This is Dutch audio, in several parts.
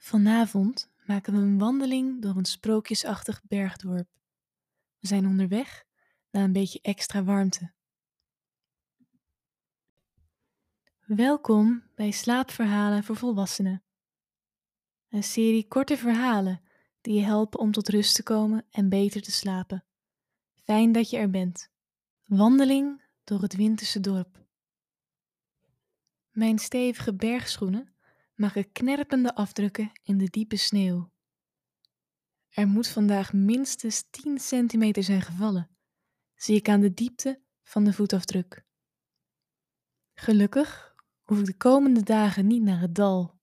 Vanavond maken we een wandeling door een sprookjesachtig bergdorp. We zijn onderweg naar een beetje extra warmte. Welkom bij Slaapverhalen voor Volwassenen. Een serie korte verhalen die je helpen om tot rust te komen en beter te slapen. Fijn dat je er bent. Wandeling door het winterse dorp. Mijn stevige bergschoenen maken knerpende afdrukken in de diepe sneeuw. Er moet vandaag minstens 10 centimeter zijn gevallen, zie ik aan de diepte van de voetafdruk. Gelukkig hoef ik de komende dagen niet naar het dal.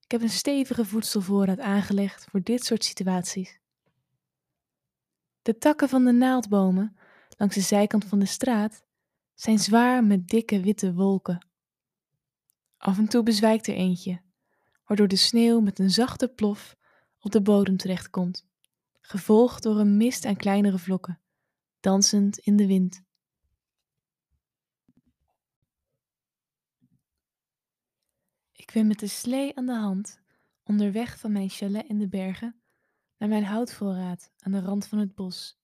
Ik heb een stevige voedselvoorraad aangelegd voor dit soort situaties. De takken van de naaldbomen langs de zijkant van de straat zijn zwaar met dikke witte wolken. Af en toe bezwijkt er eentje, waardoor de sneeuw met een zachte plof op de bodem terechtkomt, gevolgd door een mist aan kleinere vlokken, dansend in de wind. Ik ben met de slee aan de hand onderweg van mijn chalet in de bergen naar mijn houtvoorraad aan de rand van het bos.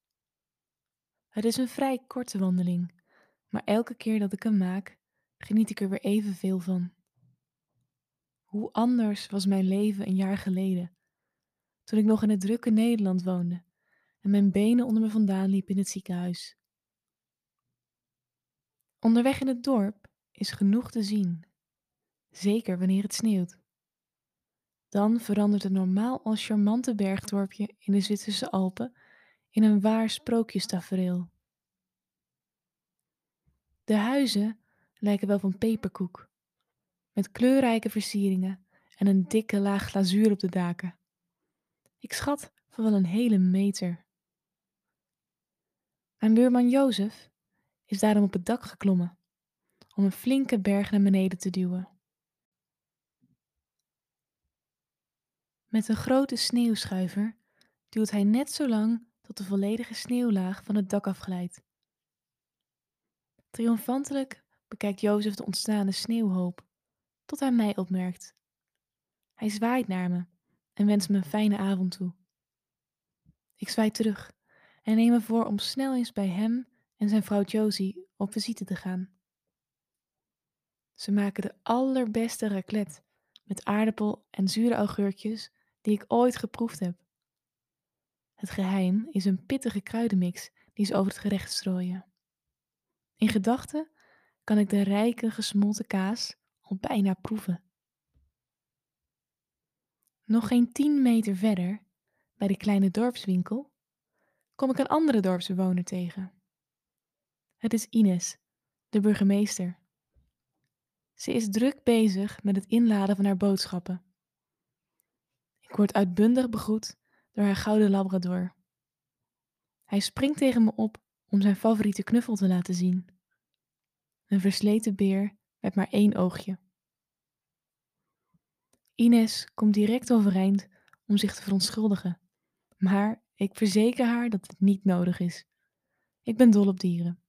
Het is een vrij korte wandeling, maar elke keer dat ik hem maak, geniet ik er weer evenveel van. Hoe anders was mijn leven een jaar geleden, toen ik nog in het drukke Nederland woonde en mijn benen onder me vandaan liepen in het ziekenhuis. Onderweg in het dorp is genoeg te zien, zeker wanneer het sneeuwt. Dan verandert het normaal al charmante bergdorpje in de Zwitserse Alpen in een waar sprookjestafereel. De huizen lijken wel van peperkoek, met kleurrijke versieringen en een dikke laag glazuur op de daken. Ik schat van wel een hele meter. Mijn buurman Jozef is daarom op het dak geklommen om een flinke berg naar beneden te duwen. Met een grote sneeuwschuiver duwt hij net zo lang tot de volledige sneeuwlaag van het dak afglijdt. Triomfantelijk bekijkt Jozef de ontstaande sneeuwhoop, tot hij mij opmerkt. Hij zwaait naar me en wenst me een fijne avond toe. Ik zwaai terug en neem me voor om snel eens bij hem en zijn vrouw Josie op visite te gaan. Ze maken de allerbeste raclette met aardappel en zure augurkjes die ik ooit geproefd heb. Het geheim is een pittige kruidenmix die ze over het gerecht strooien. In gedachten kan ik de rijke gesmolten kaas al bijna proeven. Nog geen tien meter verder, bij de kleine dorpswinkel, kom ik een andere dorpsbewoner tegen. Het is Ines, de burgemeester. Ze is druk bezig met het inladen van haar boodschappen. Ik word uitbundig begroet door haar gouden labrador. Hij springt tegen me op om zijn favoriete knuffel te laten zien. Een versleten beer met maar één oogje. Ines komt direct overeind om zich te verontschuldigen, maar ik verzeker haar dat het niet nodig is. Ik ben dol op dieren.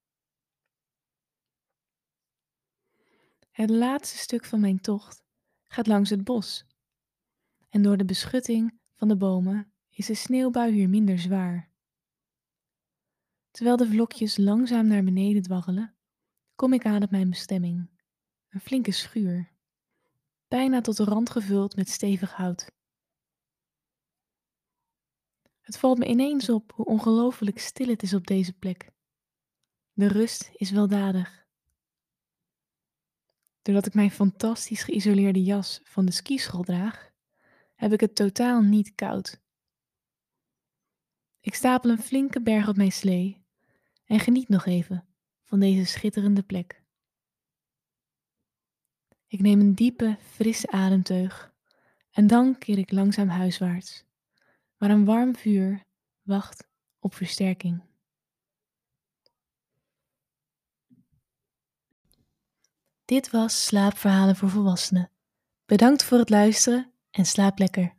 Het laatste stuk van mijn tocht gaat langs het bos. En door de beschutting van de bomen is de sneeuwbui hier minder zwaar. Terwijl de vlokjes langzaam naar beneden dwaggelen, kom ik aan op mijn bestemming. Een flinke schuur, bijna tot de rand gevuld met stevig hout. Het valt me ineens op hoe ongelooflijk stil het is op deze plek. De rust is weldadig. Doordat ik mijn fantastisch geïsoleerde jas van de skischool draag, heb ik het totaal niet koud. Ik stapel een flinke berg op mijn slee en geniet nog even van deze schitterende plek. Ik neem een diepe, frisse ademteug en dan keer ik langzaam huiswaarts, waar een warm vuur wacht op versterking. Dit was Slaapverhalen voor Volwassenen. Bedankt voor het luisteren en slaap lekker.